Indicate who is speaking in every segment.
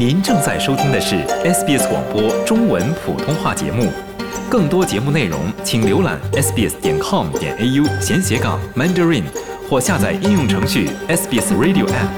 Speaker 1: 您正在收听的是 SBS 广播中文普通话节目。更多节目内容，请浏览 sbs 点 com 点 au 闲斜杠 mandarin，或下载应用程序 SBS Radio App。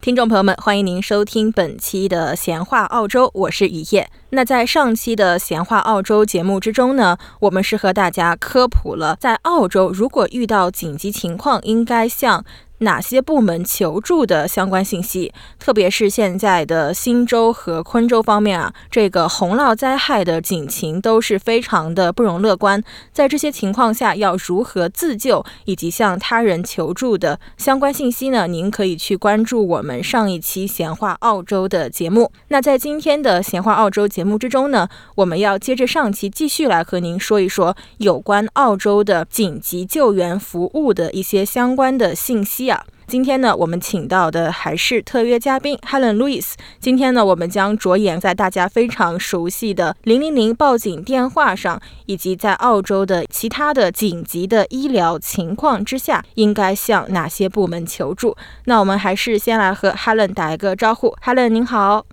Speaker 2: 听众朋友们，欢迎您收听本期的闲话澳洲，我是雨夜。那在上期的闲话澳洲节目之中呢，我们是和大家科普了在澳洲如果遇到紧急情况，应该向。哪些部门求助的相关信息，特别是现在的新州和昆州方面啊，这个洪涝灾害的警情都是非常的不容乐观。在这些情况下，要如何自救以及向他人求助的相关信息呢？您可以去关注我们上一期闲话澳洲的节目。那在今天的闲话澳洲节目之中呢，我们要接着上期继续来和您说一说有关澳洲的紧急救援服务的一些相关的信息。今天呢，我们请到的还是特约嘉宾 Helen Louis。今天呢，我们将着眼在大家非常熟悉的零零零报警电话上，以及在澳洲的其他的紧急的医疗情况之下，应该向哪些部门求助。那我们还是先来和 Helen 打一个招呼。Helen 您好，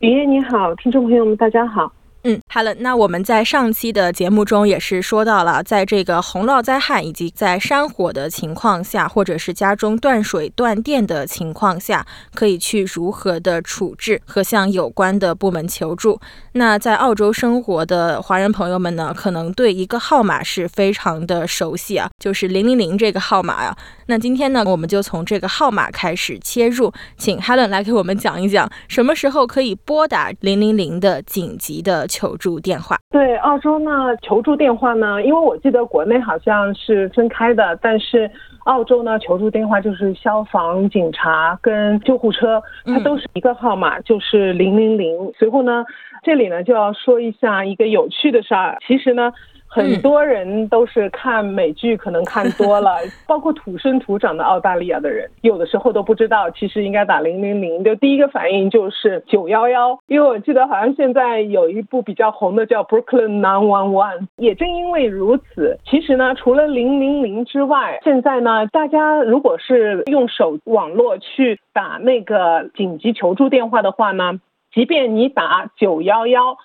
Speaker 3: 雨夜你好，听众朋友们大家好。
Speaker 2: 嗯好了那我们在上期的节目中也是说到了，在这个洪涝灾害以及在山火的情况下，或者是家中断水断电的情况下，可以去如何的处置和向有关的部门求助。那在澳洲生活的华人朋友们呢，可能对一个号码是非常的熟悉啊，就是零零零这个号码啊。那今天呢，我们就从这个号码开始切入，请 Helen 来给我们讲一讲，什么时候可以拨打零零零的紧急的。求助电话
Speaker 3: 对澳洲呢，求助电话呢，因为我记得国内好像是分开的，但是澳洲呢，求助电话就是消防、警察跟救护车，它都是一个号码，就是零零零。随后呢，这里呢就要说一下一个有趣的事儿，其实呢。很多人都是看美剧，可能看多了，包括土生土长的澳大利亚的人，有的时候都不知道，其实应该打零零零。就第一个反应就是九幺幺，因为我记得好像现在有一部比较红的叫 Brooklyn Nine One One。也正因为如此，其实呢，除了零零零之外，现在呢，大家如果是用手网络去打那个紧急求助电话的话呢，即便你打九幺幺。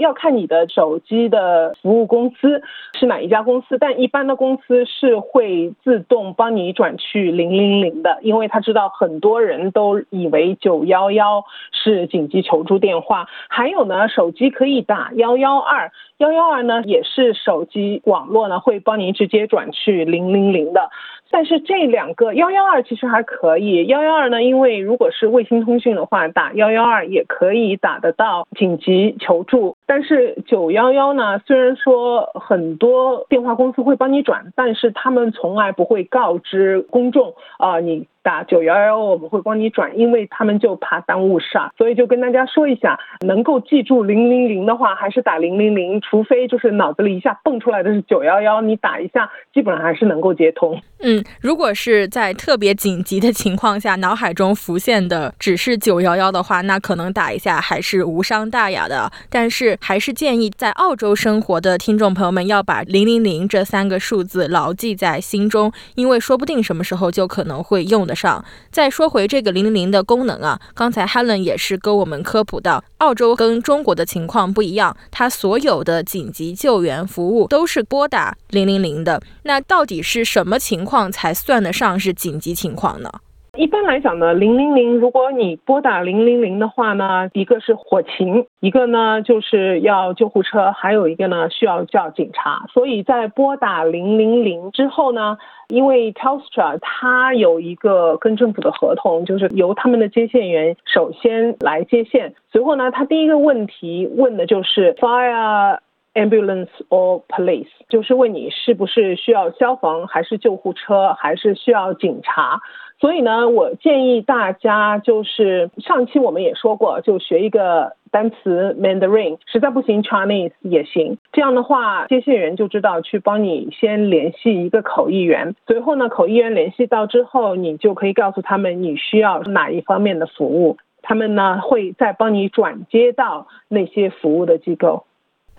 Speaker 3: 要看你的手机的服务公司是哪一家公司，但一般的公司是会自动帮你转去零零零的，因为他知道很多人都以为九幺幺是紧急求助电话。还有呢，手机可以打幺幺二，幺幺二呢也是手机网络呢会帮你直接转去零零零的。但是这两个幺幺二其实还可以，幺幺二呢，因为如果是卫星通讯的话，打幺幺二也可以打得到紧急求助。但是九幺幺呢，虽然说很多电话公司会帮你转，但是他们从来不会告知公众啊，你。打九幺幺，我们会帮你转，因为他们就怕耽误事儿，所以就跟大家说一下，能够记住零零零的话，还是打零零零，除非就是脑子里一下蹦出来的是九幺幺，你打一下，基本上还是能够接通。
Speaker 2: 嗯，如果是在特别紧急的情况下，脑海中浮现的只是九幺幺的话，那可能打一下还是无伤大雅的。但是还是建议在澳洲生活的听众朋友们要把零零零这三个数字牢记在心中，因为说不定什么时候就可能会用的。上再说回这个零零零的功能啊，刚才 Helen 也是跟我们科普到，澳洲跟中国的情况不一样，它所有的紧急救援服务都是拨打零零零的。那到底是什么情况才算得上是紧急情况呢？
Speaker 3: 一般来讲呢，零零零，如果你拨打零零零的话呢，一个是火情，一个呢就是要救护车，还有一个呢需要叫警察。所以在拨打零零零之后呢，因为 Telstra 它有一个跟政府的合同，就是由他们的接线员首先来接线，随后呢，他第一个问题问的就是 Fire Ambulance or Police，就是问你是不是需要消防，还是救护车，还是需要警察。所以呢，我建议大家就是上期我们也说过，就学一个单词 Mandarin，实在不行 Chinese 也行。这样的话，接线员就知道去帮你先联系一个口译员，随后呢，口译员联系到之后，你就可以告诉他们你需要哪一方面的服务，他们呢会再帮你转接到那些服务的机构。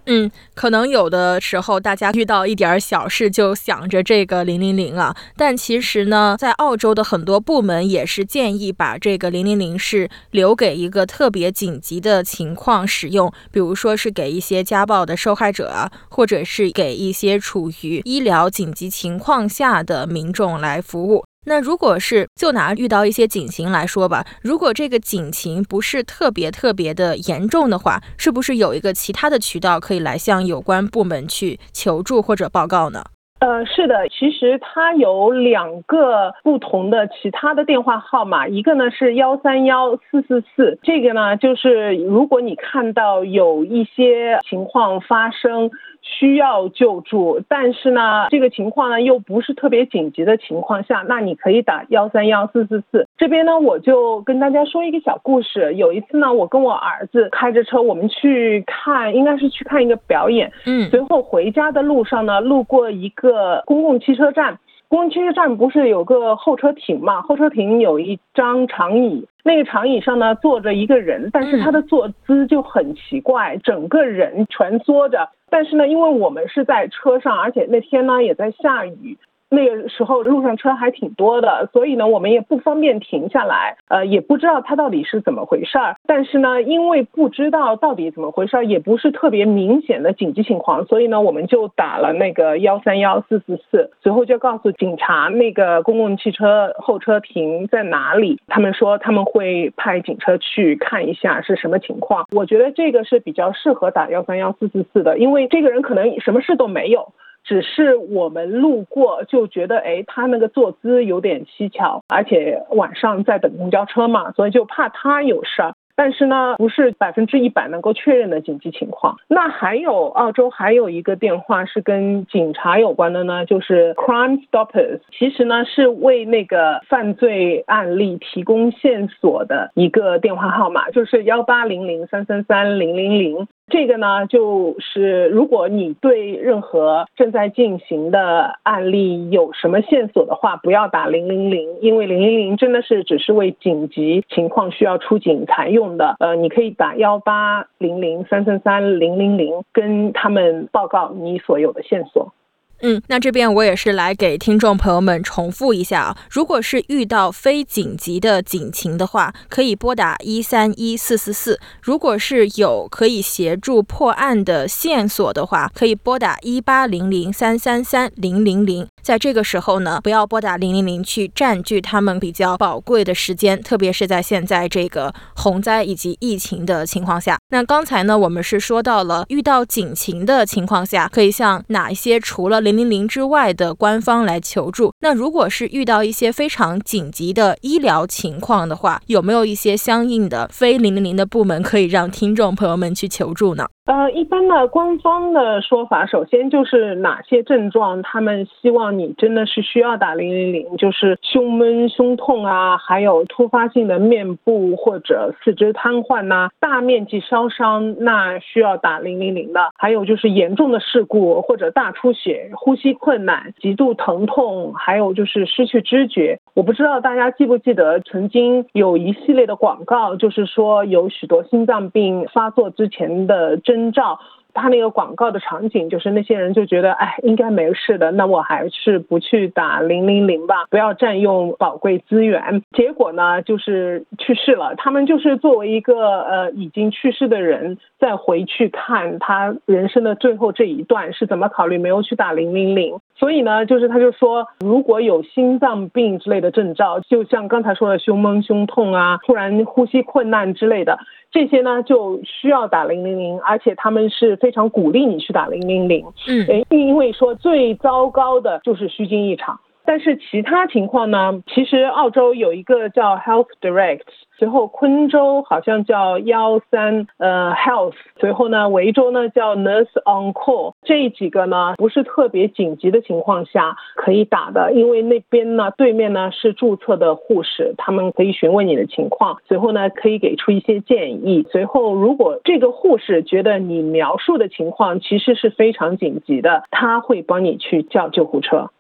Speaker 2: 嗯，可能有的时候大家遇到一点小事就想着这个零零零啊，但其实呢，在澳洲的很多部门也是建议把这个零零零是留给一个特别紧急的情况使用，比如说是给一些家暴的受害者啊，或者是给一些处于医疗紧急情况下的民众来服务。那如果是就拿遇到一些警情来说吧，如果这个警情不是特别特别的严重的话，是不是有一个其他的渠道可以来向有关部门去求助或者报告呢？
Speaker 3: 呃，是的，其实它有两个不同的其他的电话号码，一个呢是幺三幺四四四，这个呢就是如果你看到有一些情况发生。需要救助，但是呢，这个情况呢又不是特别紧急的情况下，那你可以打幺三幺四四四。这边呢，我就跟大家说一个小故事。有一次呢，我跟我儿子开着车，我们去看，应该是去看一个表演。
Speaker 2: 嗯，
Speaker 3: 随后回家的路上呢，路过一个公共汽车站。公共汽车站不是有个候车亭嘛？候车亭有一张长椅，那个长椅上呢坐着一个人，但是他的坐姿就很奇怪，整个人蜷缩着。但是呢，因为我们是在车上，而且那天呢也在下雨。那个时候路上车还挺多的，所以呢，我们也不方便停下来，呃，也不知道他到底是怎么回事儿。但是呢，因为不知道到底怎么回事儿，也不是特别明显的紧急情况，所以呢，我们就打了那个幺三幺四四四，随后就告诉警察那个公共汽车候车亭在哪里。他们说他们会派警车去看一下是什么情况。我觉得这个是比较适合打幺三幺四四四的，因为这个人可能什么事都没有。只是我们路过就觉得，哎，他那个坐姿有点蹊跷，而且晚上在等公交车嘛，所以就怕他有事儿。但是呢，不是百分之一百能够确认的紧急情况。那还有澳洲还有一个电话是跟警察有关的呢，就是 Crime Stoppers，其实呢是为那个犯罪案例提供线索的一个电话号码，就是幺八零零三三三零零零。这个呢，就是如果你对任何正在进行的案例有什么线索的话，不要打零零零，因为零零零真的是只是为紧急情况需要出警才用的。呃，你可以打幺八零零三三三零零零，跟他们报告你所有的线索。
Speaker 2: 嗯，那这边我也是来给听众朋友们重复一下啊。如果是遇到非紧急的警情的话，可以拨打一三一四四四；如果是有可以协助破案的线索的话，可以拨打一八零零三三三零零零。在这个时候呢，不要拨打零零零去占据他们比较宝贵的时间，特别是在现在这个洪灾以及疫情的情况下。那刚才呢，我们是说到了遇到警情的情况下，可以向哪一些除了零零零之外的官方来求助？那如果是遇到一些非常紧急的医疗情况的话，有没有一些相应的非零零零的部门可以让听众朋友们去求助呢？
Speaker 3: 呃，一般的官方的说法，首先就是哪些症状，他们希望你真的是需要打零零零，就是胸闷、胸痛啊，还有突发性的面部或者四肢瘫痪呐，大面积烧伤，那需要打零零零的。还有就是严重的事故或者大出血、呼吸困难、极度疼痛，还有就是失去知觉。我不知道大家记不记得，曾经有一系列的广告，就是说有许多心脏病发作之前的。征兆，他那个广告的场景就是那些人就觉得，哎，应该没事的，那我还是不去打零零零吧，不要占用宝贵资源。结果呢，就是去世了。他们就是作为一个呃已经去世的人，再回去看他人生的最后这一段是怎么考虑没有去打零零零。所以呢，就是他就说，如果有心脏病之类的征兆，就像刚才说的胸闷、胸痛啊，突然呼吸困难之类的，这些呢就需要打零零零，而且他们是非常鼓励你去打零零零。
Speaker 2: 嗯，
Speaker 3: 因为说最糟糕的就是虚惊一场。但是其他情况呢？其实澳洲有一个叫 Health Direct，随后昆州好像叫幺三呃 Health，随后呢维州呢叫 Nurse on Call，这几个呢不是特别紧急的情况下可以打的，因为那边呢对面呢是注册的护士，他们可以询问你的情况，随后呢可以给出一些建议。随后如果这个护士觉得你描述的情况其实是非常紧急的，他会帮你去叫救护车。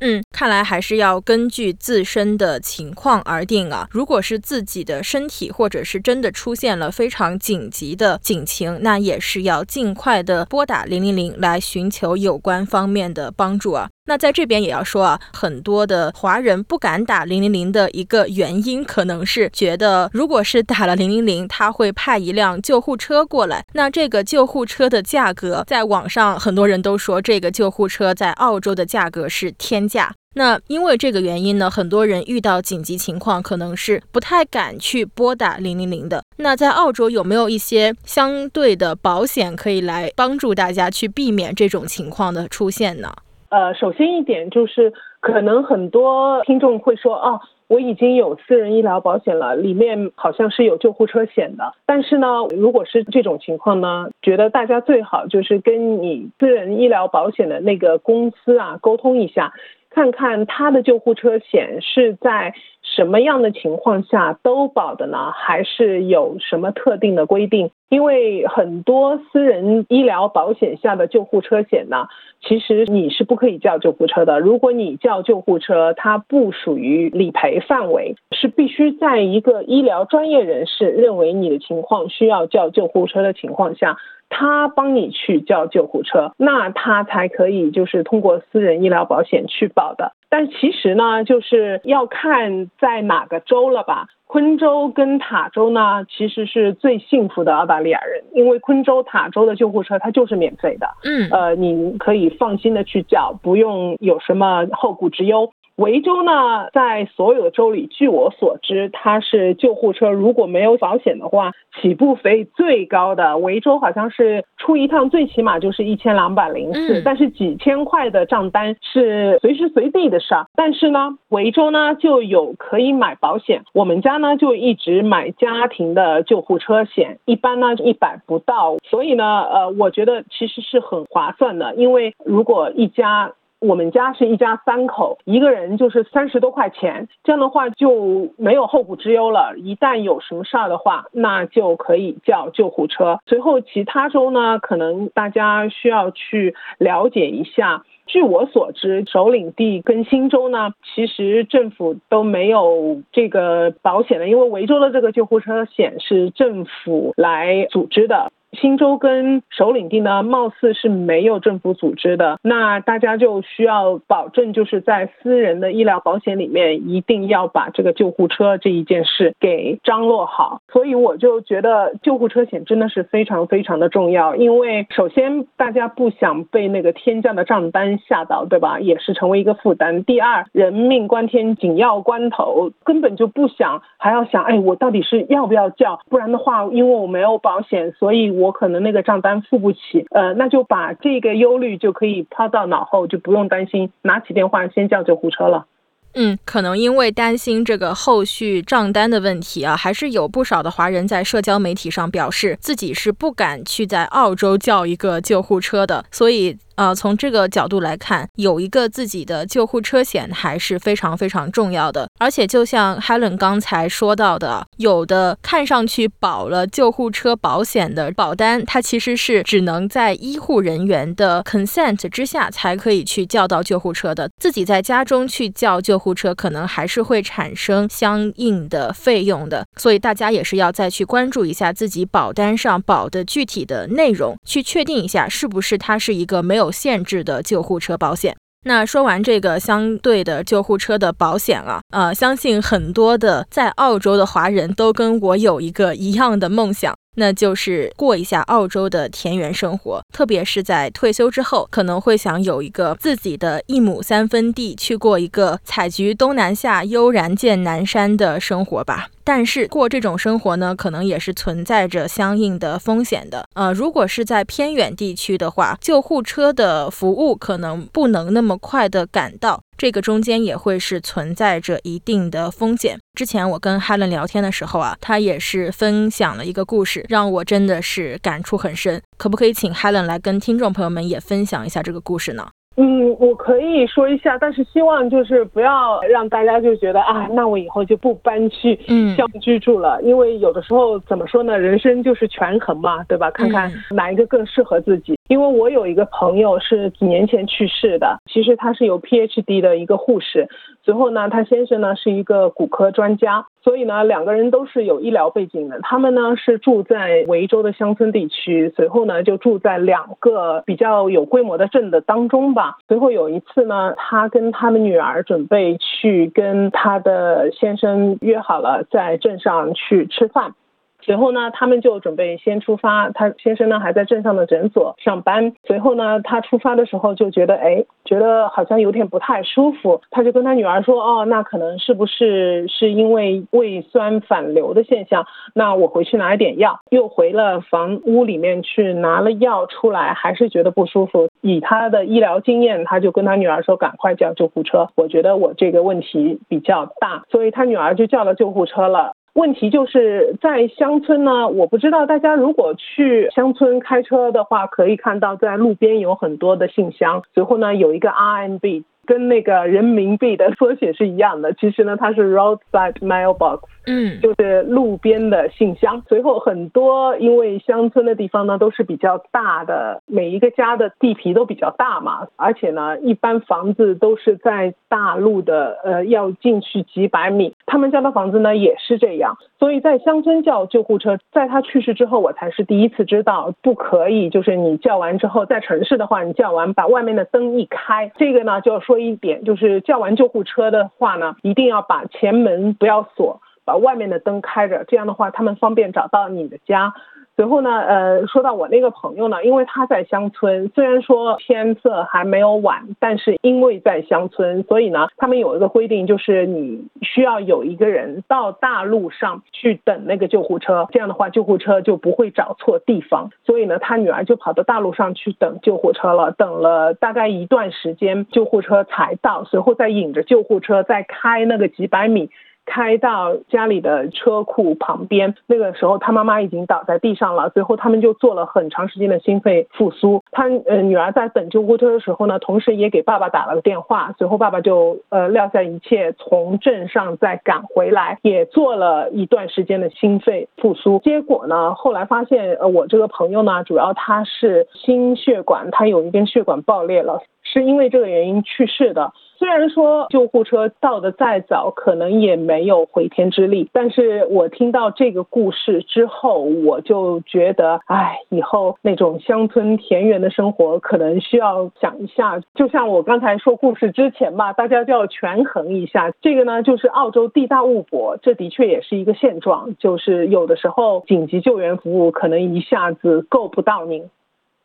Speaker 2: 嗯，看来还是要根据自身的情况而定啊。如果是自己的身体，或者是真的出现了非常紧急的警情，那也是要尽快的拨打零零零来寻求有关方面的帮助啊。那在这边也要说啊，很多的华人不敢打零零零的一个原因，可能是觉得如果是打了零零零，他会派一辆救护车过来。那这个救护车的价格，在网上很多人都说，这个救护车在澳洲的价格是天价。那因为这个原因呢，很多人遇到紧急情况，可能是不太敢去拨打零零零的。那在澳洲有没有一些相对的保险可以来帮助大家去避免这种情况的出现呢？
Speaker 3: 呃，首先一点就是，可能很多听众会说，哦，我已经有私人医疗保险了，里面好像是有救护车险的。但是呢，如果是这种情况呢，觉得大家最好就是跟你私人医疗保险的那个公司啊沟通一下。看看他的救护车险是在什么样的情况下都保的呢？还是有什么特定的规定？因为很多私人医疗保险下的救护车险呢，其实你是不可以叫救护车的。如果你叫救护车，它不属于理赔范围，是必须在一个医疗专业人士认为你的情况需要叫救护车的情况下。他帮你去叫救护车，那他才可以就是通过私人医疗保险去保的。但其实呢，就是要看在哪个州了吧。昆州跟塔州呢，其实是最幸福的澳大利亚人，因为昆州、塔州的救护车它就是免费的。
Speaker 2: 嗯，
Speaker 3: 呃，你可以放心的去叫，不用有什么后顾之忧。维州呢，在所有的州里，据我所知，它是救护车如果没有保险的话，起步费最高的。维州好像是出一趟最起码就是一千两百零四，但是几千块的账单是随时随地的事儿。但是呢，维州呢就有可以买保险，我们家呢就一直买家庭的救护车险，一般呢一百不到，所以呢，呃，我觉得其实是很划算的，因为如果一家。我们家是一家三口，一个人就是三十多块钱，这样的话就没有后顾之忧了。一旦有什么事儿的话，那就可以叫救护车。随后其他州呢，可能大家需要去了解一下。据我所知，首领地跟新州呢，其实政府都没有这个保险的，因为维州的这个救护车险是政府来组织的。青州跟首领地呢，貌似是没有政府组织的，那大家就需要保证，就是在私人的医疗保险里面，一定要把这个救护车这一件事给张罗好。所以我就觉得救护车险真的是非常非常的重要，因为首先大家不想被那个天价的账单吓到，对吧？也是成为一个负担。第二，人命关天，紧要关头，根本就不想还要想，哎，我到底是要不要叫？不然的话，因为我没有保险，所以。我可能那个账单付不起，呃，那就把这个忧虑就可以抛到脑后，就不用担心，拿起电话先叫救护车了。
Speaker 2: 嗯，可能因为担心这个后续账单的问题啊，还是有不少的华人在社交媒体上表示自己是不敢去在澳洲叫一个救护车的，所以。呃，从这个角度来看，有一个自己的救护车险还是非常非常重要的。而且，就像 Helen 刚才说到的，有的看上去保了救护车保险的保单，它其实是只能在医护人员的 consent 之下才可以去叫到救护车的。自己在家中去叫救护车，可能还是会产生相应的费用的。所以，大家也是要再去关注一下自己保单上保的具体的内容，去确定一下是不是它是一个没有。限制的救护车保险。那说完这个相对的救护车的保险啊，呃，相信很多的在澳洲的华人都跟我有一个一样的梦想。那就是过一下澳洲的田园生活，特别是在退休之后，可能会想有一个自己的一亩三分地，去过一个采菊东南下，悠然见南山的生活吧。但是过这种生活呢，可能也是存在着相应的风险的。呃，如果是在偏远地区的话，救护车的服务可能不能那么快的赶到。这个中间也会是存在着一定的风险。之前我跟 Helen 聊天的时候啊，他也是分享了一个故事，让我真的是感触很深。可不可以请 Helen 来跟听众朋友们也分享一下这个故事呢？
Speaker 3: 嗯，我可以说一下，但是希望就是不要让大家就觉得啊，那我以后就不搬去乡居住了，因为有的时候怎么说呢，人生就是权衡嘛，对吧？看看哪一个更适合自己。因为我有一个朋友是几年前去世的，其实他是有 PhD 的一个护士，随后呢，他先生呢是一个骨科专家，所以呢，两个人都是有医疗背景的。他们呢是住在维州的乡村地区，随后呢就住在两个比较有规模的镇的当中吧。随后有一次呢，他跟他的女儿准备去跟他的先生约好了在镇上去吃饭。随后呢，他们就准备先出发。他先生呢还在镇上的诊所上班。随后呢，他出发的时候就觉得，哎，觉得好像有点不太舒服。他就跟他女儿说，哦，那可能是不是是因为胃酸反流的现象？那我回去拿一点药。又回了房屋里面去拿了药出来，还是觉得不舒服。以他的医疗经验，他就跟他女儿说，赶快叫救护车。我觉得我这个问题比较大，所以他女儿就叫了救护车了。问题就是在乡村呢，我不知道大家如果去乡村开车的话，可以看到在路边有很多的信箱，随后呢有一个 RMB。跟那个人民币的缩写是一样的，其实呢，它是 roadside mailbox，
Speaker 2: 嗯，
Speaker 3: 就是路边的信箱。随后很多因为乡村的地方呢都是比较大的，每一个家的地皮都比较大嘛，而且呢，一般房子都是在大路的，呃，要进去几百米。他们家的房子呢也是这样，所以在乡村叫救护车，在他去世之后，我才是第一次知道不可以，就是你叫完之后，在城市的话，你叫完把外面的灯一开，这个呢就说。一点就是叫完救护车的话呢，一定要把前门不要锁，把外面的灯开着，这样的话他们方便找到你的家。随后呢，呃，说到我那个朋友呢，因为他在乡村，虽然说天色还没有晚，但是因为在乡村，所以呢，他们有一个规定，就是你需要有一个人到大路上去等那个救护车，这样的话救护车就不会找错地方。所以呢，他女儿就跑到大路上去等救护车了，等了大概一段时间，救护车才到，随后再引着救护车再开那个几百米。开到家里的车库旁边，那个时候他妈妈已经倒在地上了。随后他们就做了很长时间的心肺复苏。他呃女儿在等救护车的时候呢，同时也给爸爸打了个电话。随后爸爸就呃撂下一切，从镇上再赶回来，也做了一段时间的心肺复苏。结果呢，后来发现呃我这个朋友呢，主要他是心血管，他有一根血管爆裂了。是因为这个原因去世的。虽然说救护车到的再早，可能也没有回天之力，但是我听到这个故事之后，我就觉得，哎，以后那种乡村田园的生活，可能需要想一下。就像我刚才说故事之前吧，大家就要权衡一下。这个呢，就是澳洲地大物博，这的确也是一个现状，就是有的时候紧急救援服务可能一下子够不到您。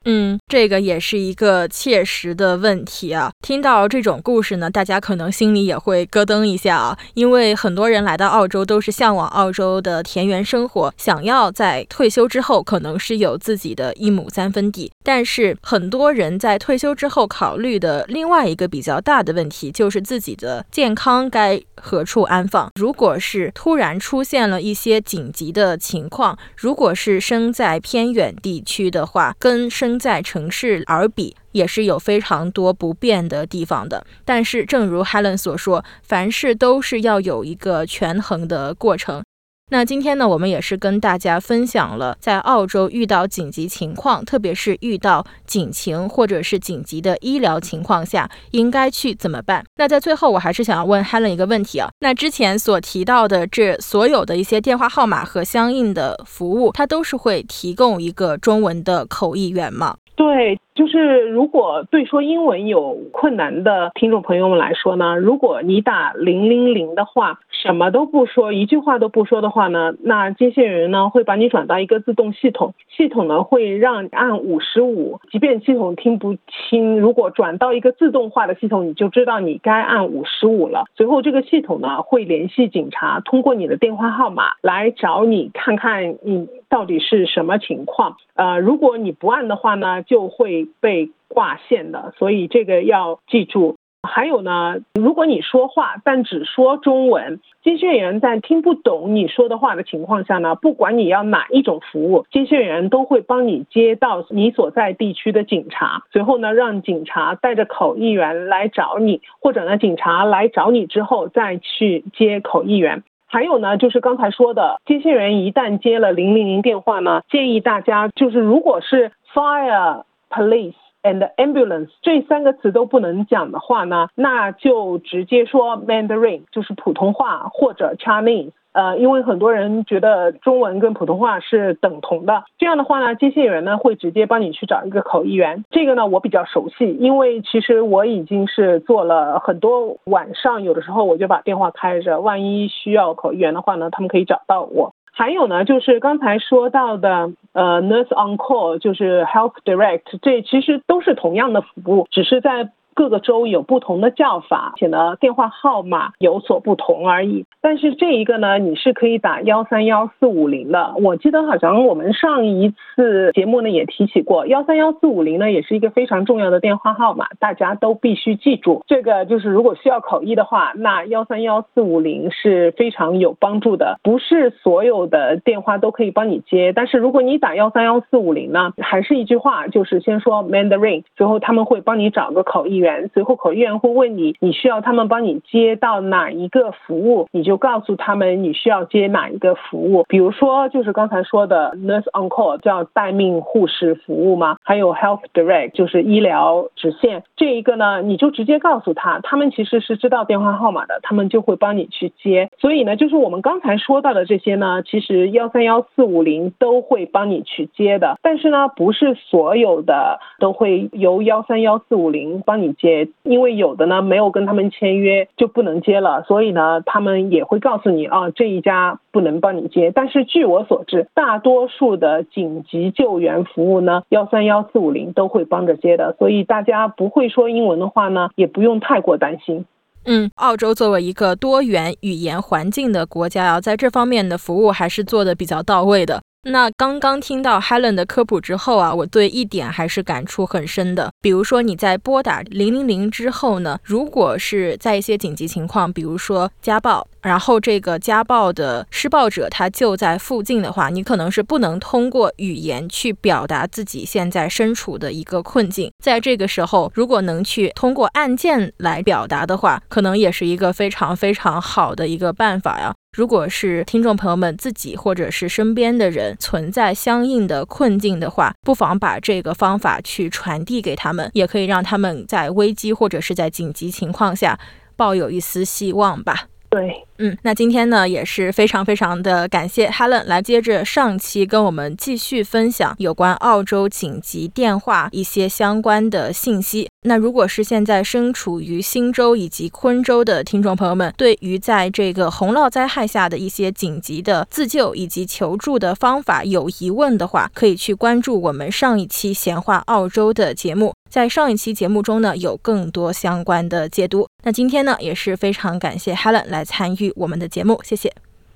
Speaker 2: 嗯，这个也是一个切实的问题啊。听到这种故事呢，大家可能心里也会咯噔一下啊，因为很多人来到澳洲都是向往澳洲的田园生活，想要在退休之后可能是有自己的一亩三分地。但是很多人在退休之后考虑的另外一个比较大的问题，就是自己的健康该何处安放。如果是突然出现了一些紧急的情况，如果是生在偏远地区的话，跟生在城市而比，也是有非常多不便的地方的。但是，正如 Helen 所说，凡事都是要有一个权衡的过程。那今天呢，我们也是跟大家分享了在澳洲遇到紧急情况，特别是遇到警情或者是紧急的医疗情况下，应该去怎么办？那在最后，我还是想要问 Helen 一个问题啊。那之前所提到的这所有的一些电话号码和相应的服务，它都是会提供一个中文的口译员吗？
Speaker 3: 对。就是如果对说英文有困难的听众朋友们来说呢，如果你打零零零的话，什么都不说，一句话都不说的话呢，那接线员呢会把你转到一个自动系统，系统呢会让按五十五，即便系统听不清，如果转到一个自动化的系统，你就知道你该按五十五了。随后这个系统呢会联系警察，通过你的电话号码来找你，看看你到底是什么情况。呃，如果你不按的话呢，就会被挂线的，所以这个要记住。还有呢，如果你说话但只说中文，接线员在听不懂你说的话的情况下呢，不管你要哪一种服务，接线员都会帮你接到你所在地区的警察，随后呢，让警察带着口译员来找你，或者呢，警察来找你之后再去接口译员。还有呢，就是刚才说的，接线员一旦接了零零零电话呢，建议大家就是如果是 fire。Police and ambulance 这三个词都不能讲的话呢，那就直接说 Mandarin，就是普通话或者 Chinese。呃，因为很多人觉得中文跟普通话是等同的，这样的话呢，接线员呢会直接帮你去找一个口译员。这个呢我比较熟悉，因为其实我已经是做了很多晚上，有的时候我就把电话开着，万一需要口译员的话呢，他们可以找到我。还有呢，就是刚才说到的，呃，Nurse on Call，就是 Health Direct，这其实都是同样的服务，只是在。各个州有不同的叫法，且呢电话号码有所不同而已。但是这一个呢，你是可以打幺三幺四五零的。我记得好像我们上一次节目呢也提起过，幺三幺四五零呢也是一个非常重要的电话号码，大家都必须记住。这个就是如果需要口译的话，那幺三幺四五零是非常有帮助的。不是所有的电话都可以帮你接，但是如果你打幺三幺四五零呢，还是一句话，就是先说 Mandarin，最后他们会帮你找个口译。随后口译员会问你，你需要他们帮你接到哪一个服务，你就告诉他们你需要接哪一个服务。比如说，就是刚才说的 nurse on call 叫待命护士服务吗？还有 health direct 就是医疗直线。这一个呢，你就直接告诉他，他们其实是知道电话号码的，他们就会帮你去接。所以呢，就是我们刚才说到的这些呢，其实幺三幺四五零都会帮你去接的。但是呢，不是所有的都会由幺三幺四五零帮你。接，因为有的呢没有跟他们签约就不能接了，所以呢他们也会告诉你啊这一家不能帮你接。但是据我所知，大多数的紧急救援服务呢幺三幺四五零都会帮着接的，所以大家不会说英文的话呢也不用太过担心。
Speaker 2: 嗯，澳洲作为一个多元语言环境的国家啊，在这方面的服务还是做的比较到位的。那刚刚听到 Helen 的科普之后啊，我对一点还是感触很深的。比如说你在拨打零零零之后呢，如果是在一些紧急情况，比如说家暴，然后这个家暴的施暴者他就在附近的话，你可能是不能通过语言去表达自己现在身处的一个困境。在这个时候，如果能去通过按键来表达的话，可能也是一个非常非常好的一个办法呀。如果是听众朋友们自己或者是身边的人存在相应的困境的话，不妨把这个方法去传递给他们，也可以让他们在危机或者是在紧急情况下抱有一丝希望吧。
Speaker 3: 对。
Speaker 2: 嗯，那今天呢也是非常非常的感谢 Helen 来接着上期跟我们继续分享有关澳洲紧急电话一些相关的信息。那如果是现在身处于新州以及昆州的听众朋友们，对于在这个洪涝灾害下的一些紧急的自救以及求助的方法有疑问的话，可以去关注我们上一期闲话澳洲的节目，在上一期节目中呢有更多相关的解读。那今天呢也是非常感谢 Helen 来参与与。我们的节目，谢谢。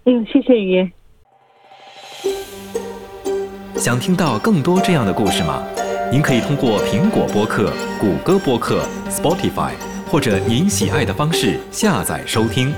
Speaker 3: 嗯，谢谢雨嫣。
Speaker 1: 想听到更多这样的故事吗？您可以通过苹果播客、谷歌播客、Spotify，或者您喜爱的方式下载收听。